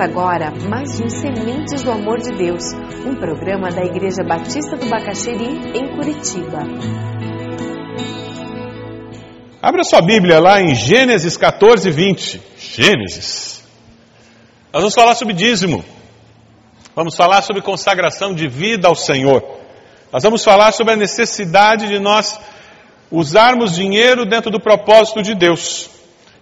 Agora mais um Sementes do Amor de Deus, um programa da Igreja Batista do Bacaxeri, em Curitiba. Abra sua Bíblia lá em Gênesis 14, 20. Gênesis. Nós vamos falar sobre dízimo. Vamos falar sobre consagração de vida ao Senhor. Nós vamos falar sobre a necessidade de nós usarmos dinheiro dentro do propósito de Deus.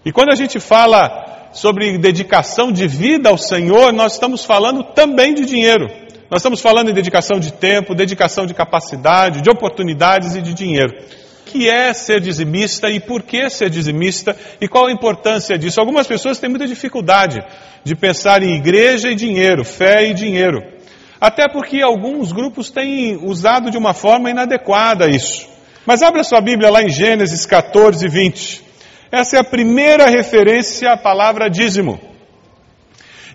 E quando a gente fala sobre dedicação de vida ao Senhor, nós estamos falando também de dinheiro. Nós estamos falando em dedicação de tempo, dedicação de capacidade, de oportunidades e de dinheiro. O que é ser dizimista e por que ser dizimista e qual a importância disso? Algumas pessoas têm muita dificuldade de pensar em igreja e dinheiro, fé e dinheiro. Até porque alguns grupos têm usado de uma forma inadequada isso. Mas abra sua Bíblia lá em Gênesis 14, 20. Essa é a primeira referência à palavra dízimo.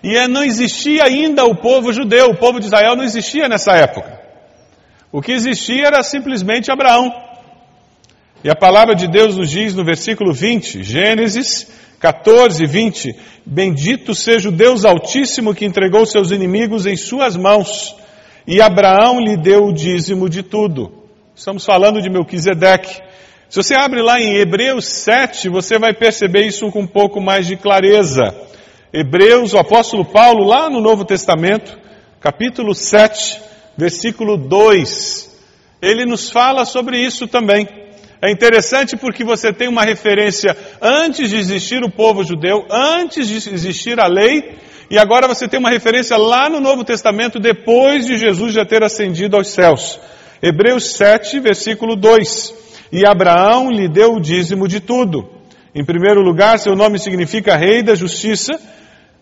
E é, não existia ainda o povo judeu, o povo de Israel não existia nessa época. O que existia era simplesmente Abraão. E a palavra de Deus nos diz no versículo 20, Gênesis 14, 20: Bendito seja o Deus Altíssimo que entregou seus inimigos em suas mãos, e Abraão lhe deu o dízimo de tudo. Estamos falando de Melquisedeque. Se você abre lá em Hebreus 7, você vai perceber isso com um pouco mais de clareza. Hebreus, o apóstolo Paulo, lá no Novo Testamento, capítulo 7, versículo 2, ele nos fala sobre isso também. É interessante porque você tem uma referência antes de existir o povo judeu, antes de existir a lei, e agora você tem uma referência lá no Novo Testamento, depois de Jesus já ter ascendido aos céus. Hebreus 7, versículo 2. E Abraão lhe deu o dízimo de tudo. Em primeiro lugar, seu nome significa Rei da Justiça.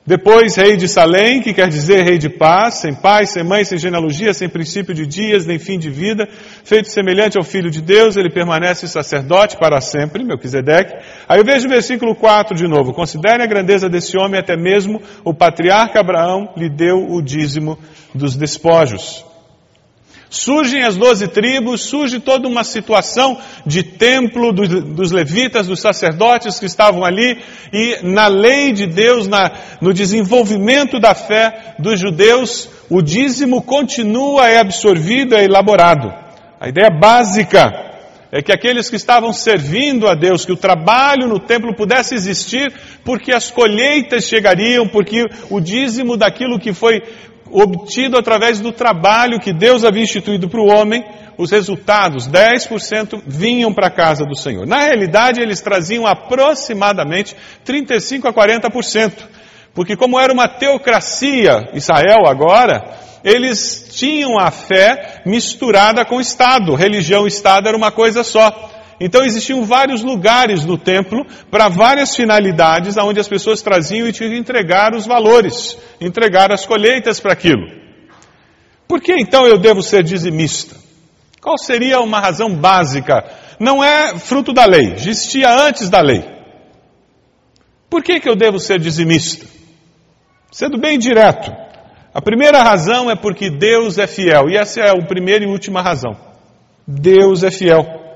Depois, Rei de Salém, que quer dizer Rei de Paz, sem pai, sem mãe, sem genealogia, sem princípio de dias, nem fim de vida, feito semelhante ao Filho de Deus, ele permanece sacerdote para sempre, Melquisedeque. Aí eu vejo o versículo 4 de novo. Considere a grandeza desse homem, até mesmo o patriarca Abraão lhe deu o dízimo dos despojos. Surgem as doze tribos, surge toda uma situação de templo dos, dos, levitas, dos sacerdotes que estavam ali, e na lei de Deus, na, no desenvolvimento da fé dos judeus, o dízimo continua, é absorvido, é elaborado. A ideia básica é que aqueles que estavam servindo a Deus, que o trabalho no templo pudesse existir, porque as colheitas chegariam, porque o dízimo daquilo que foi obtido através do trabalho que Deus havia instituído para o homem, os resultados, 10%, vinham para a casa do Senhor. Na realidade, eles traziam aproximadamente 35% a 40%, porque como era uma teocracia, Israel agora, eles tinham a fé misturada com o Estado. Religião e Estado era uma coisa só. Então existiam vários lugares no templo para várias finalidades, aonde as pessoas traziam e tinham que entregar os valores, entregar as colheitas para aquilo. Por que então eu devo ser dizimista? Qual seria uma razão básica? Não é fruto da lei, existia antes da lei. Por que, que eu devo ser dizimista? Sendo bem direto, a primeira razão é porque Deus é fiel, e essa é a primeira e última razão. Deus é fiel.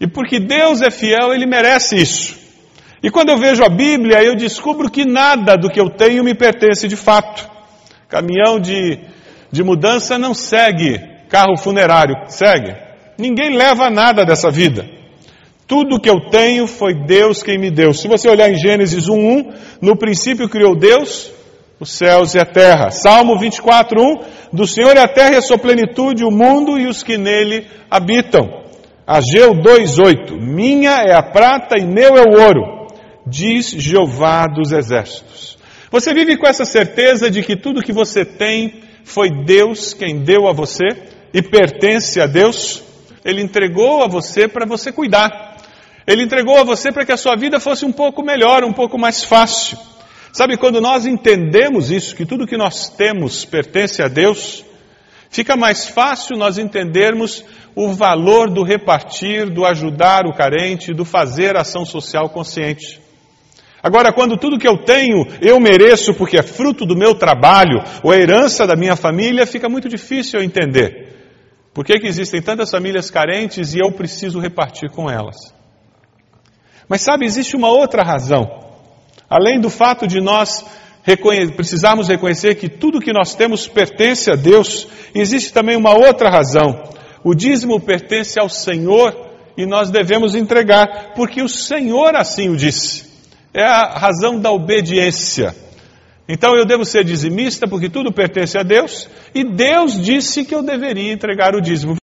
E porque Deus é fiel, Ele merece isso. E quando eu vejo a Bíblia, eu descubro que nada do que eu tenho me pertence de fato. Caminhão de, de mudança não segue carro funerário, segue. Ninguém leva nada dessa vida. Tudo que eu tenho foi Deus quem me deu. Se você olhar em Gênesis 1:1, no princípio criou Deus os céus e a terra. Salmo 24:1, do Senhor é a terra e a sua plenitude, o mundo e os que nele habitam. Ageu 2,8: Minha é a prata e meu é o ouro, diz Jeová dos exércitos. Você vive com essa certeza de que tudo que você tem foi Deus quem deu a você e pertence a Deus? Ele entregou a você para você cuidar. Ele entregou a você para que a sua vida fosse um pouco melhor, um pouco mais fácil. Sabe, quando nós entendemos isso, que tudo que nós temos pertence a Deus, fica mais fácil nós entendermos o valor do repartir, do ajudar o carente, do fazer ação social consciente. Agora, quando tudo que eu tenho eu mereço porque é fruto do meu trabalho ou é herança da minha família, fica muito difícil eu entender. Por que, que existem tantas famílias carentes e eu preciso repartir com elas? Mas sabe, existe uma outra razão. Além do fato de nós reconhe precisarmos reconhecer que tudo que nós temos pertence a Deus, existe também uma outra razão. O dízimo pertence ao Senhor e nós devemos entregar, porque o Senhor assim o disse. É a razão da obediência. Então eu devo ser dizimista porque tudo pertence a Deus e Deus disse que eu deveria entregar o dízimo.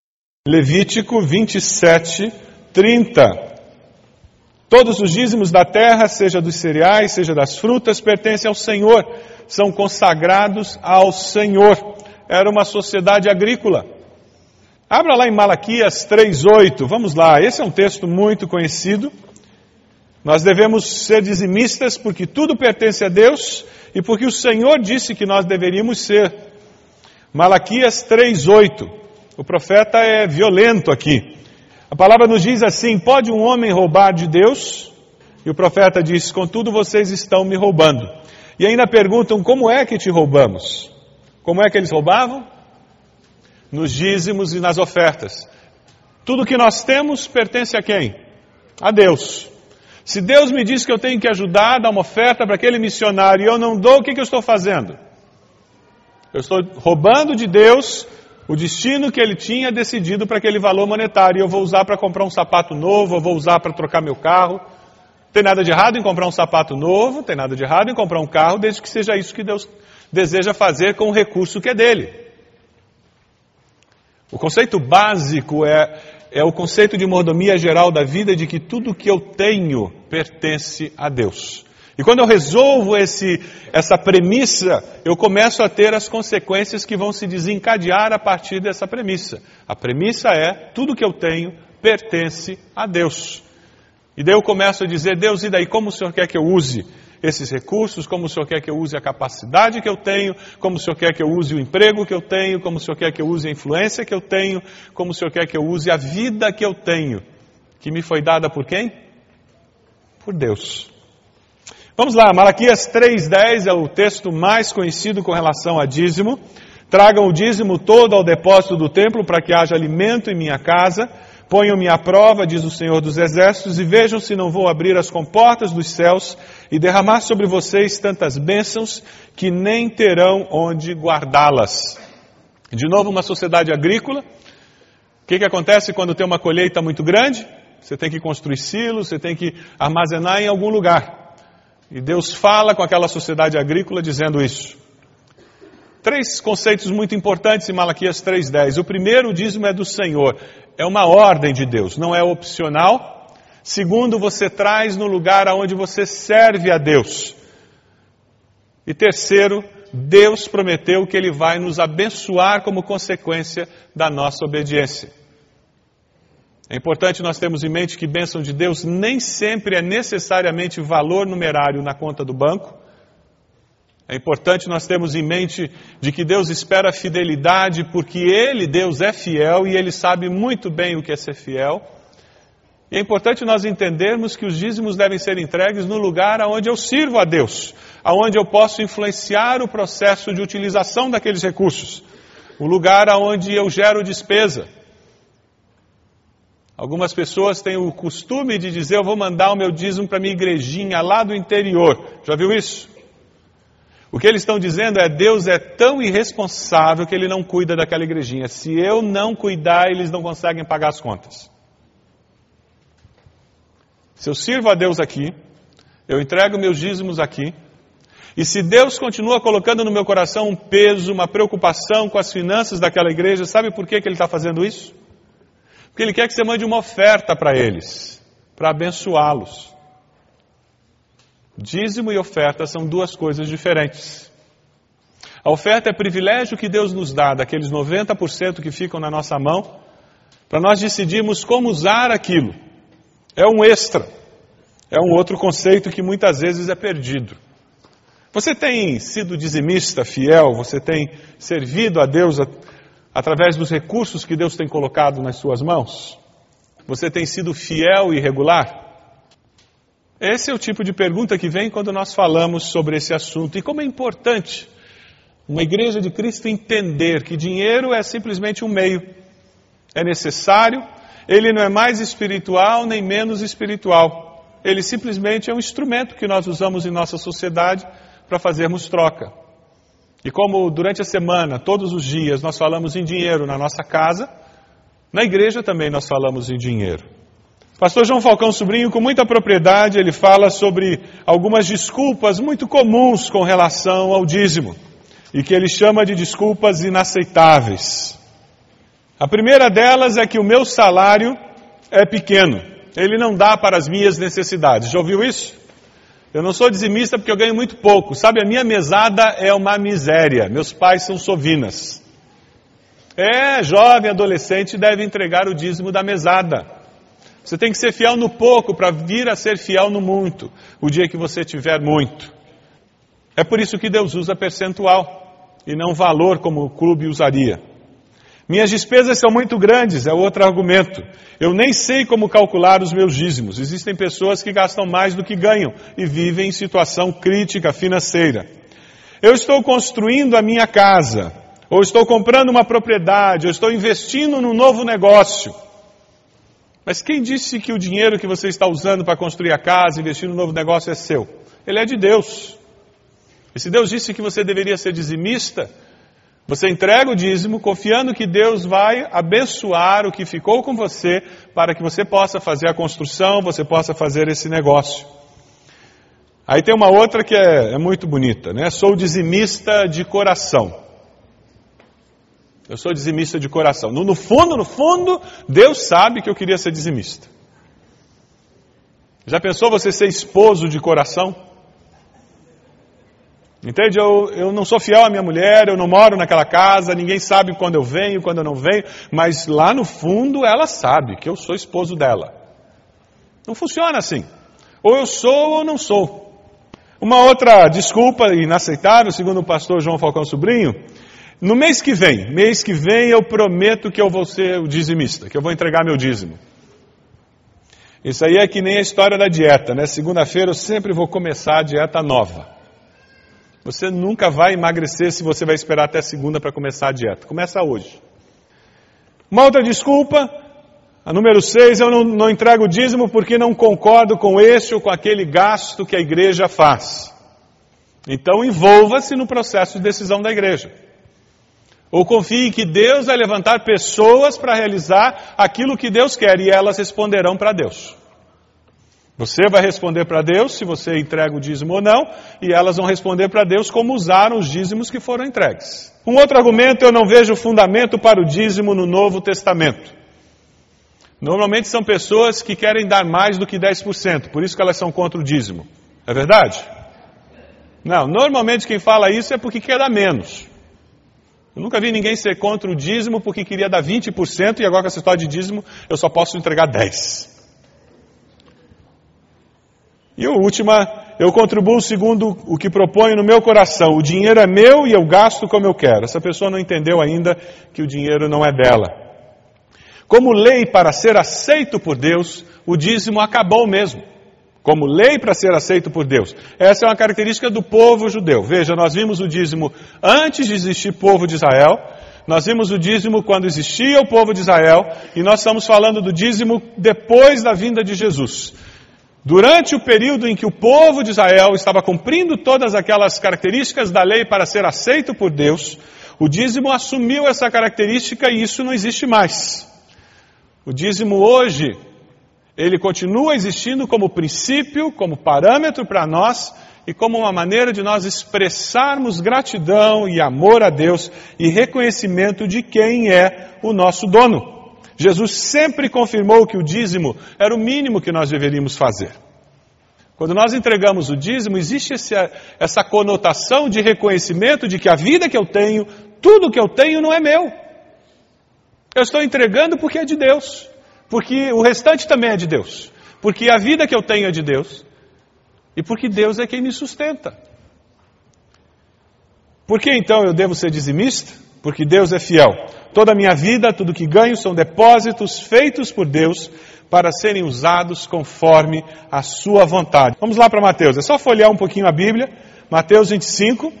Levítico 27, 30. Todos os dízimos da terra, seja dos cereais, seja das frutas, pertencem ao Senhor, são consagrados ao Senhor. Era uma sociedade agrícola. Abra lá em Malaquias 3:8. Vamos lá. Esse é um texto muito conhecido. Nós devemos ser dizimistas porque tudo pertence a Deus e porque o Senhor disse que nós deveríamos ser. Malaquias 3:8. O profeta é violento aqui. A palavra nos diz assim: pode um homem roubar de Deus? E o profeta diz: contudo vocês estão me roubando. E ainda perguntam: como é que te roubamos? Como é que eles roubavam? Nos dízimos e nas ofertas. Tudo que nós temos pertence a quem? A Deus. Se Deus me diz que eu tenho que ajudar, dar uma oferta para aquele missionário e eu não dou, o que, que eu estou fazendo? Eu estou roubando de Deus o destino que ele tinha decidido para aquele valor monetário. Eu vou usar para comprar um sapato novo, eu vou usar para trocar meu carro. Tem nada de errado em comprar um sapato novo, tem nada de errado em comprar um carro, desde que seja isso que Deus deseja fazer com o recurso que é dele. O conceito básico é, é o conceito de mordomia geral da vida de que tudo que eu tenho pertence a Deus. E quando eu resolvo esse, essa premissa, eu começo a ter as consequências que vão se desencadear a partir dessa premissa. A premissa é: tudo que eu tenho pertence a Deus. E daí eu começo a dizer: Deus, e daí como o Senhor quer que eu use esses recursos? Como o Senhor quer que eu use a capacidade que eu tenho? Como o Senhor quer que eu use o emprego que eu tenho? Como o Senhor quer que eu use a influência que eu tenho? Como o Senhor quer que eu use a vida que eu tenho? Que me foi dada por quem? Por Deus. Vamos lá, Malaquias 3,10 é o texto mais conhecido com relação a dízimo. Tragam o dízimo todo ao depósito do templo para que haja alimento em minha casa. Ponham-me à prova, diz o Senhor dos Exércitos, e vejam se não vou abrir as comportas dos céus e derramar sobre vocês tantas bênçãos que nem terão onde guardá-las. De novo, uma sociedade agrícola. O que, que acontece quando tem uma colheita muito grande? Você tem que construir silos, você tem que armazenar em algum lugar. E Deus fala com aquela sociedade agrícola dizendo isso. Três conceitos muito importantes em Malaquias 3:10. O primeiro, o dízimo é do Senhor. É uma ordem de Deus, não é opcional. Segundo, você traz no lugar aonde você serve a Deus. E terceiro, Deus prometeu que Ele vai nos abençoar como consequência da nossa obediência. É importante nós termos em mente que bênção de Deus nem sempre é necessariamente valor numerário na conta do banco. É importante nós termos em mente de que Deus espera fidelidade porque Ele, Deus, é fiel e Ele sabe muito bem o que é ser fiel. E é importante nós entendermos que os dízimos devem ser entregues no lugar onde eu sirvo a Deus, aonde eu posso influenciar o processo de utilização daqueles recursos, o lugar onde eu gero despesa, Algumas pessoas têm o costume de dizer: Eu vou mandar o meu dízimo para minha igrejinha lá do interior. Já viu isso? O que eles estão dizendo é: Deus é tão irresponsável que ele não cuida daquela igrejinha. Se eu não cuidar, eles não conseguem pagar as contas. Se eu sirvo a Deus aqui, eu entrego meus dízimos aqui, e se Deus continua colocando no meu coração um peso, uma preocupação com as finanças daquela igreja, sabe por que, que Ele está fazendo isso? Porque Ele quer que você mande uma oferta para eles, para abençoá-los. Dízimo e oferta são duas coisas diferentes. A oferta é privilégio que Deus nos dá, daqueles 90% que ficam na nossa mão, para nós decidirmos como usar aquilo. É um extra. É um outro conceito que muitas vezes é perdido. Você tem sido dizimista fiel, você tem servido a Deus através dos recursos que Deus tem colocado nas suas mãos? Você tem sido fiel e regular? Esse é o tipo de pergunta que vem quando nós falamos sobre esse assunto. E como é importante uma igreja de Cristo entender que dinheiro é simplesmente um meio. É necessário, ele não é mais espiritual nem menos espiritual. Ele simplesmente é um instrumento que nós usamos em nossa sociedade para fazermos troca. E como durante a semana, todos os dias, nós falamos em dinheiro na nossa casa, na igreja também nós falamos em dinheiro. Pastor João Falcão Sobrinho, com muita propriedade, ele fala sobre algumas desculpas muito comuns com relação ao dízimo e que ele chama de desculpas inaceitáveis. A primeira delas é que o meu salário é pequeno, ele não dá para as minhas necessidades. Já ouviu isso? Eu não sou dizimista porque eu ganho muito pouco. Sabe, a minha mesada é uma miséria. Meus pais são sovinas. É, jovem, adolescente deve entregar o dízimo da mesada. Você tem que ser fiel no pouco para vir a ser fiel no muito, o dia que você tiver muito. É por isso que Deus usa percentual e não valor como o clube usaria. Minhas despesas são muito grandes, é outro argumento. Eu nem sei como calcular os meus dízimos. Existem pessoas que gastam mais do que ganham e vivem em situação crítica financeira. Eu estou construindo a minha casa, ou estou comprando uma propriedade, ou estou investindo num novo negócio. Mas quem disse que o dinheiro que você está usando para construir a casa, investir no novo negócio é seu? Ele é de Deus. E se Deus disse que você deveria ser dizimista, você entrega o dízimo confiando que Deus vai abençoar o que ficou com você para que você possa fazer a construção, você possa fazer esse negócio. Aí tem uma outra que é, é muito bonita, né? Sou dizimista de coração. Eu sou dizimista de coração. No, no fundo, no fundo, Deus sabe que eu queria ser dizimista. Já pensou você ser esposo de coração? Entende? Eu, eu não sou fiel à minha mulher, eu não moro naquela casa, ninguém sabe quando eu venho, quando eu não venho, mas lá no fundo ela sabe que eu sou esposo dela. Não funciona assim. Ou eu sou ou não sou. Uma outra desculpa inaceitável, segundo o pastor João Falcão Sobrinho, no mês que vem, mês que vem eu prometo que eu vou ser o dizimista, que eu vou entregar meu dízimo. Isso aí é que nem a história da dieta, né? Segunda-feira eu sempre vou começar a dieta nova. Você nunca vai emagrecer se você vai esperar até segunda para começar a dieta. Começa hoje. Uma outra desculpa, a número seis, eu não, não entrego o dízimo porque não concordo com este ou com aquele gasto que a igreja faz. Então envolva-se no processo de decisão da igreja. Ou confie que Deus vai levantar pessoas para realizar aquilo que Deus quer e elas responderão para Deus. Você vai responder para Deus se você entrega o dízimo ou não, e elas vão responder para Deus como usaram os dízimos que foram entregues. Um outro argumento, eu não vejo fundamento para o dízimo no Novo Testamento. Normalmente são pessoas que querem dar mais do que 10%, por isso que elas são contra o dízimo. É verdade? Não, normalmente quem fala isso é porque quer dar menos. Eu nunca vi ninguém ser contra o dízimo porque queria dar 20% e agora com essa história de dízimo eu só posso entregar 10%. E a última, eu contribuo segundo o que proponho no meu coração. O dinheiro é meu e eu gasto como eu quero. Essa pessoa não entendeu ainda que o dinheiro não é dela. Como lei para ser aceito por Deus, o dízimo acabou mesmo como lei para ser aceito por Deus. Essa é uma característica do povo judeu. Veja, nós vimos o dízimo antes de existir povo de Israel, nós vimos o dízimo quando existia o povo de Israel, e nós estamos falando do dízimo depois da vinda de Jesus. Durante o período em que o povo de Israel estava cumprindo todas aquelas características da lei para ser aceito por Deus, o dízimo assumiu essa característica e isso não existe mais. O dízimo hoje ele continua existindo como princípio, como parâmetro para nós e como uma maneira de nós expressarmos gratidão e amor a Deus e reconhecimento de quem é o nosso dono. Jesus sempre confirmou que o dízimo era o mínimo que nós deveríamos fazer. Quando nós entregamos o dízimo, existe essa, conotação de reconhecimento de que a vida que eu tenho, tudo que eu tenho não é meu. Eu estou entregando porque é de Deus porque o restante também é de Deus, porque a vida que eu tenho é de Deus e porque Deus é quem me sustenta. Por que então eu devo ser dizimista? Porque Deus é fiel. Toda a minha vida, tudo que ganho são depósitos feitos por Deus para serem usados conforme a sua vontade. Vamos lá para Mateus. É só folhear um pouquinho a Bíblia. Mateus 25.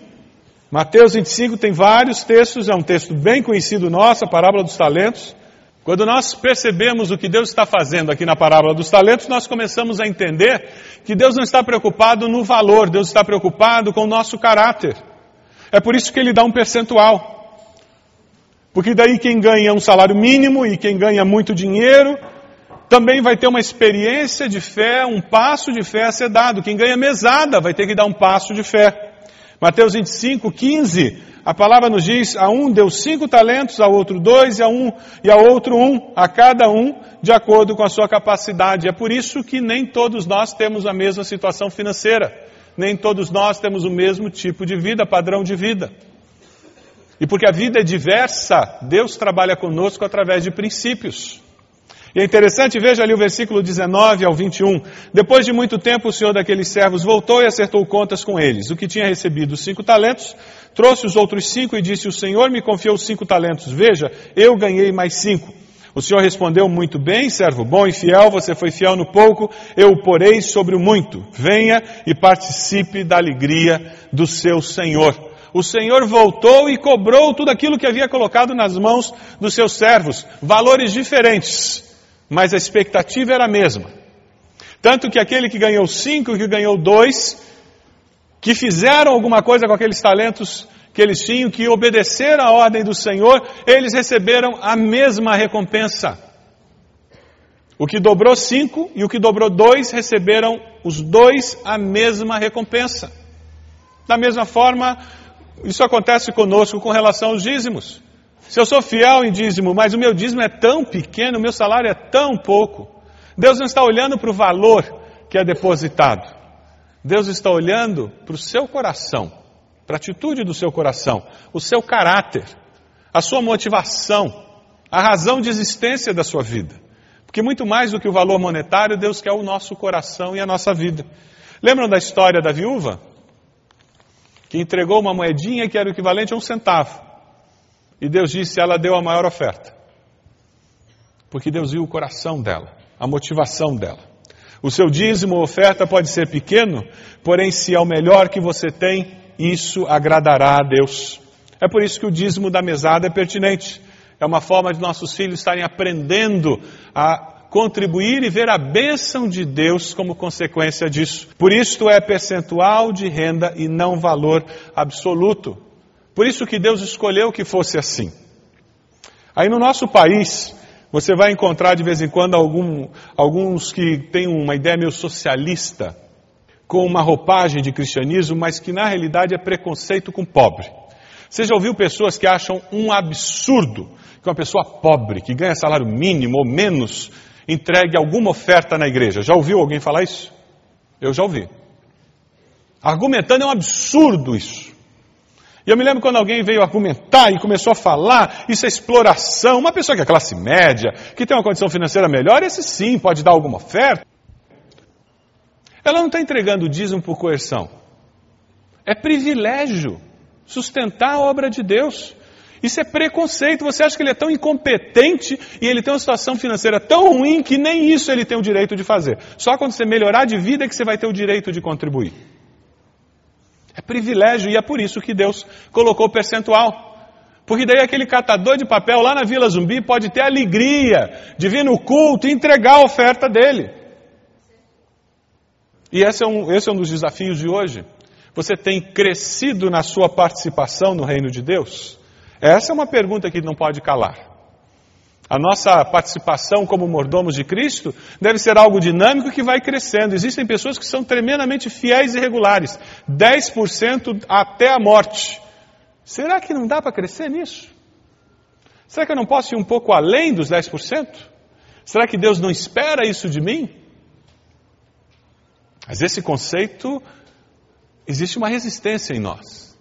Mateus 25 tem vários textos, é um texto bem conhecido nosso, a parábola dos talentos. Quando nós percebemos o que Deus está fazendo aqui na parábola dos talentos, nós começamos a entender que Deus não está preocupado no valor, Deus está preocupado com o nosso caráter. É por isso que ele dá um percentual. Porque daí quem ganha um salário mínimo e quem ganha muito dinheiro também vai ter uma experiência de fé, um passo de fé a ser dado. Quem ganha mesada vai ter que dar um passo de fé. Mateus 25, 15, a palavra nos diz, a um deu cinco talentos, a outro dois, e a um e a outro um, a cada um de acordo com a sua capacidade. É por isso que nem todos nós temos a mesma situação financeira, nem todos nós temos o mesmo tipo de vida, padrão de vida. E porque a vida é diversa, Deus trabalha conosco através de princípios. E é interessante, veja ali o versículo 19 ao 21. Depois de muito tempo, o senhor daqueles servos voltou e acertou contas com eles. O que tinha recebido cinco talentos, trouxe os outros cinco e disse: O senhor me confiou cinco talentos. Veja, eu ganhei mais cinco. O senhor respondeu muito bem, servo bom e fiel, você foi fiel no pouco, eu o porei sobre o muito. Venha e participe da alegria do seu senhor. O senhor voltou e cobrou tudo aquilo que havia colocado nas mãos dos seus servos, valores diferentes mas a expectativa era a mesma. Tanto que aquele que ganhou cinco e que ganhou dois, que fizeram alguma coisa com aqueles talentos que eles tinham, que obedeceram à ordem do Senhor, eles receberam a mesma recompensa. O que dobrou cinco e o que dobrou dois receberam os dois a mesma recompensa. Da mesma forma, isso acontece conosco com relação aos dízimos. Se eu sou fiel em dízimo, mas o meu dízimo é tão pequeno, o meu salário é tão pouco, Deus não está olhando para o valor que é depositado. Deus está olhando para o seu coração, para a atitude do seu coração, o seu caráter, a sua motivação, a razão de existência da sua vida. Porque muito mais do que o valor monetário, Deus quer o nosso coração e a nossa vida. Lembram da história da viúva? Que entregou uma moedinha que era o equivalente a um centavo. E Deus disse: ela deu a maior oferta. Porque Deus viu o coração dela, a motivação dela. O seu dízimo ou oferta pode ser pequeno, porém, se é o melhor que você tem, isso agradará a Deus. É por isso que o dízimo da mesada é pertinente. É uma forma de nossos filhos estarem aprendendo a contribuir e ver a bênção de Deus como consequência disso. Por isso é percentual de renda e não valor absoluto. Por isso que Deus escolheu que fosse assim. Aí no nosso país, você vai encontrar de vez em quando algum, alguns que têm uma ideia meio socialista, com uma roupagem de cristianismo, mas que na realidade é preconceito com pobre. Você já ouviu pessoas que acham um absurdo que uma pessoa pobre, que ganha salário mínimo ou menos, entregue alguma oferta na igreja? Já ouviu alguém falar isso? Eu já ouvi. Argumentando é um absurdo isso. E eu me lembro quando alguém veio argumentar e começou a falar, isso é exploração. Uma pessoa que é classe média, que tem uma condição financeira melhor, esse sim pode dar alguma oferta. Ela não está entregando o dízimo por coerção. É privilégio sustentar a obra de Deus. Isso é preconceito. Você acha que ele é tão incompetente e ele tem uma situação financeira tão ruim que nem isso ele tem o direito de fazer. Só quando você melhorar de vida é que você vai ter o direito de contribuir. É privilégio e é por isso que Deus colocou o percentual. Porque daí aquele catador de papel lá na Vila Zumbi pode ter alegria de vir no culto e entregar a oferta dele. E esse é um, esse é um dos desafios de hoje. Você tem crescido na sua participação no reino de Deus? Essa é uma pergunta que não pode calar. A nossa participação como mordomos de Cristo deve ser algo dinâmico que vai crescendo. Existem pessoas que são tremendamente fiéis e regulares, 10% até a morte. Será que não dá para crescer nisso? Será que eu não posso ir um pouco além dos 10%? Será que Deus não espera isso de mim? Mas esse conceito, existe uma resistência em nós.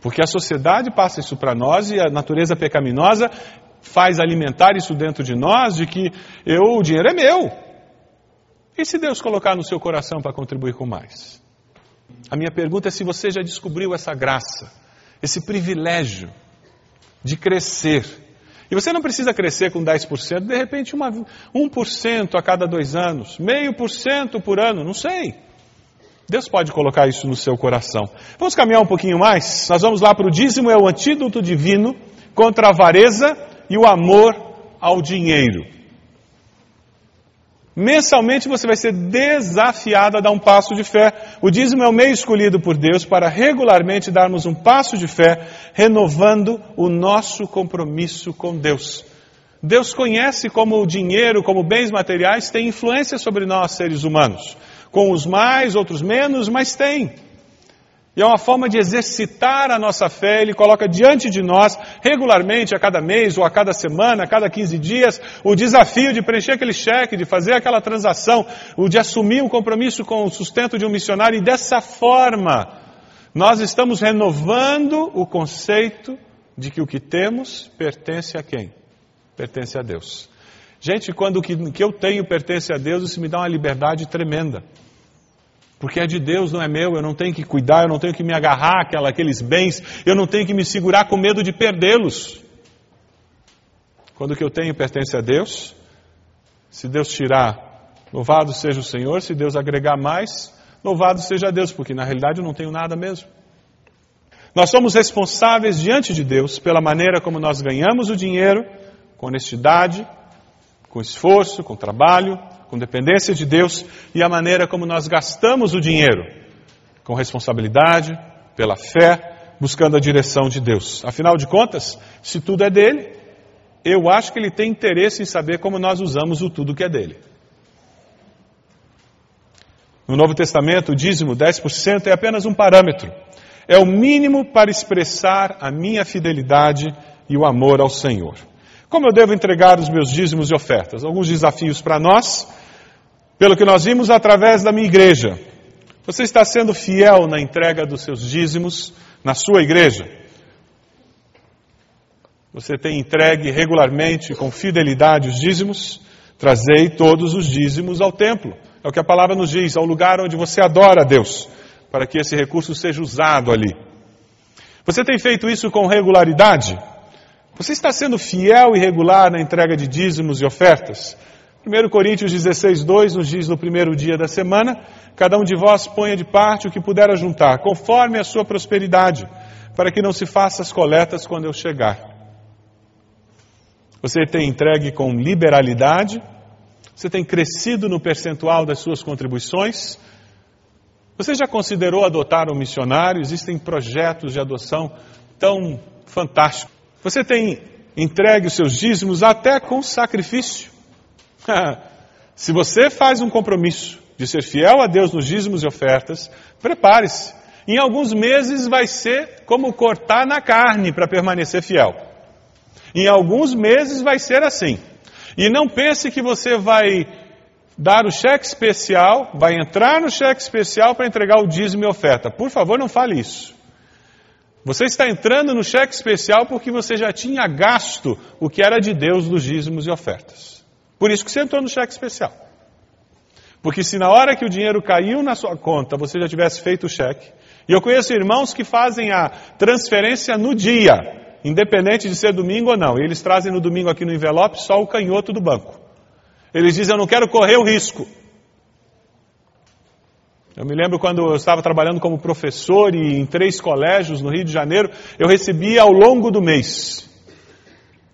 Porque a sociedade passa isso para nós e a natureza pecaminosa faz alimentar isso dentro de nós, de que eu, o dinheiro é meu. E se Deus colocar no seu coração para contribuir com mais? A minha pergunta é se você já descobriu essa graça, esse privilégio de crescer. E você não precisa crescer com 10%, de repente uma, 1% a cada dois anos, meio por cento por ano, não sei. Deus pode colocar isso no seu coração. Vamos caminhar um pouquinho mais? Nós vamos lá para o dízimo, é o antídoto divino contra a avareza e o amor ao dinheiro. Mensalmente você vai ser desafiado a dar um passo de fé. O dízimo é o meio escolhido por Deus para regularmente darmos um passo de fé, renovando o nosso compromisso com Deus. Deus conhece como o dinheiro, como bens materiais, tem influência sobre nós, seres humanos. Com os mais, outros menos, mas tem. E é uma forma de exercitar a nossa fé, Ele coloca diante de nós, regularmente, a cada mês ou a cada semana, a cada 15 dias, o desafio de preencher aquele cheque, de fazer aquela transação, o de assumir um compromisso com o sustento de um missionário, e dessa forma, nós estamos renovando o conceito de que o que temos pertence a quem? Pertence a Deus. Gente, quando o que eu tenho pertence a Deus, isso me dá uma liberdade tremenda. Porque é de Deus, não é meu, eu não tenho que cuidar, eu não tenho que me agarrar àquela, àqueles bens, eu não tenho que me segurar com medo de perdê-los. Quando o que eu tenho pertence a Deus, se Deus tirar, louvado seja o Senhor, se Deus agregar mais, louvado seja Deus, porque na realidade eu não tenho nada mesmo. Nós somos responsáveis diante de Deus pela maneira como nós ganhamos o dinheiro, com honestidade, com esforço, com trabalho, com dependência de Deus e a maneira como nós gastamos o dinheiro, com responsabilidade, pela fé, buscando a direção de Deus. Afinal de contas, se tudo é dele, eu acho que ele tem interesse em saber como nós usamos o tudo que é dele. No Novo Testamento, o dízimo 10% é apenas um parâmetro. É o mínimo para expressar a minha fidelidade e o amor ao Senhor. Como eu devo entregar os meus dízimos e ofertas? Alguns desafios para nós, pelo que nós vimos através da minha igreja. Você está sendo fiel na entrega dos seus dízimos na sua igreja? Você tem entregue regularmente, com fidelidade, os dízimos? Trazei todos os dízimos ao templo. É o que a palavra nos diz, ao lugar onde você adora a Deus, para que esse recurso seja usado ali. Você tem feito isso com regularidade? Você está sendo fiel e regular na entrega de dízimos e ofertas? 1 Coríntios 16, 2 nos diz no primeiro dia da semana: Cada um de vós ponha de parte o que puder ajuntar, conforme a sua prosperidade, para que não se faça as coletas quando eu chegar. Você tem entregue com liberalidade? Você tem crescido no percentual das suas contribuições? Você já considerou adotar um missionário? Existem projetos de adoção tão fantásticos. Você tem entregue os seus dízimos até com sacrifício. Se você faz um compromisso de ser fiel a Deus nos dízimos e ofertas, prepare-se. Em alguns meses vai ser como cortar na carne para permanecer fiel. Em alguns meses vai ser assim. E não pense que você vai dar o cheque especial, vai entrar no cheque especial para entregar o dízimo e oferta. Por favor, não fale isso. Você está entrando no cheque especial porque você já tinha gasto o que era de Deus dos dízimos e ofertas. Por isso que você entrou no cheque especial. Porque se na hora que o dinheiro caiu na sua conta você já tivesse feito o cheque, e eu conheço irmãos que fazem a transferência no dia, independente de ser domingo ou não, e eles trazem no domingo aqui no envelope só o canhoto do banco. Eles dizem: Eu não quero correr o risco. Eu me lembro quando eu estava trabalhando como professor e em três colégios no Rio de Janeiro, eu recebia ao longo do mês.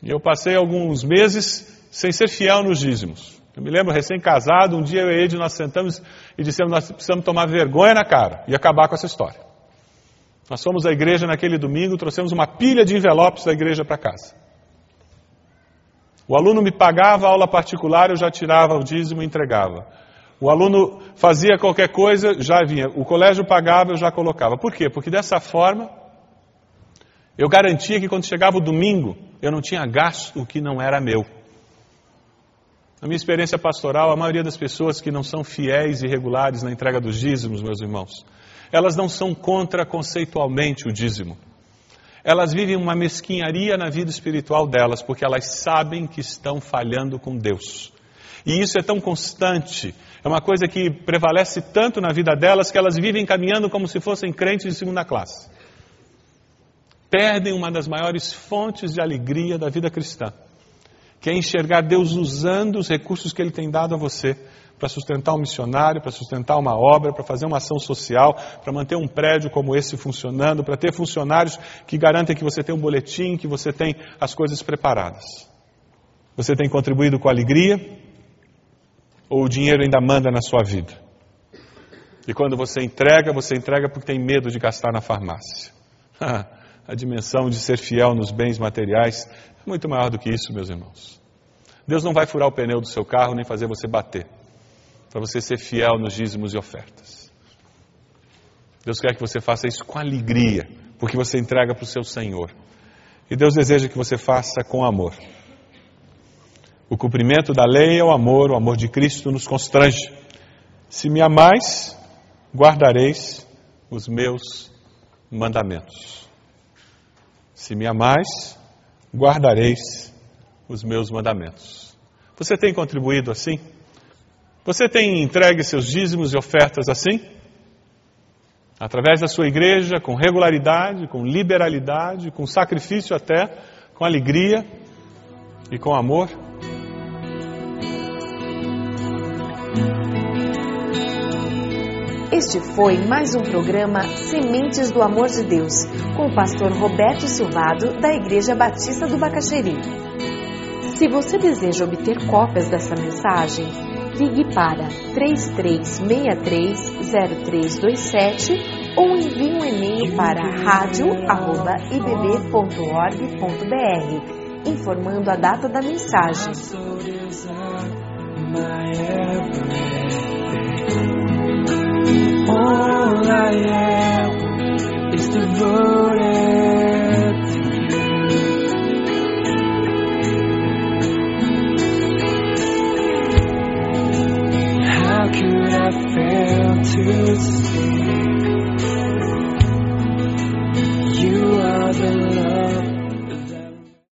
E eu passei alguns meses sem ser fiel nos dízimos. Eu me lembro, recém-casado, um dia eu e Ed nós sentamos e dissemos, nós precisamos tomar vergonha na cara e acabar com essa história. Nós fomos à igreja naquele domingo, trouxemos uma pilha de envelopes da igreja para casa. O aluno me pagava a aula particular, eu já tirava o dízimo e entregava. O aluno fazia qualquer coisa, já vinha. O colégio pagava, eu já colocava. Por quê? Porque dessa forma, eu garantia que quando chegava o domingo, eu não tinha gasto o que não era meu. Na minha experiência pastoral, a maioria das pessoas que não são fiéis e regulares na entrega dos dízimos, meus irmãos, elas não são contra conceitualmente o dízimo. Elas vivem uma mesquinharia na vida espiritual delas, porque elas sabem que estão falhando com Deus. E isso é tão constante, é uma coisa que prevalece tanto na vida delas que elas vivem caminhando como se fossem crentes de segunda classe. Perdem uma das maiores fontes de alegria da vida cristã, que é enxergar Deus usando os recursos que Ele tem dado a você para sustentar um missionário, para sustentar uma obra, para fazer uma ação social, para manter um prédio como esse funcionando, para ter funcionários que garantem que você tem um boletim, que você tem as coisas preparadas. Você tem contribuído com alegria? Ou o dinheiro ainda manda na sua vida? E quando você entrega, você entrega porque tem medo de gastar na farmácia. A dimensão de ser fiel nos bens materiais é muito maior do que isso, meus irmãos. Deus não vai furar o pneu do seu carro nem fazer você bater, para você ser fiel nos dízimos e ofertas. Deus quer que você faça isso com alegria, porque você entrega para o seu Senhor. E Deus deseja que você faça com amor. O cumprimento da lei é o amor, o amor de Cristo nos constrange. Se me amais, guardareis os meus mandamentos. Se me amais, guardareis os meus mandamentos. Você tem contribuído assim? Você tem entregue seus dízimos e ofertas assim? Através da sua igreja, com regularidade, com liberalidade, com sacrifício até, com alegria e com amor? Este foi mais um programa Sementes do Amor de Deus, com o pastor Roberto Silvado, da Igreja Batista do Bacaxeri. Se você deseja obter cópias dessa mensagem, ligue para 33630327 ou envie um e-mail para radio@ibb.org.br, informando a data da mensagem. my everything. All I am is devoted to you. How could I fail to?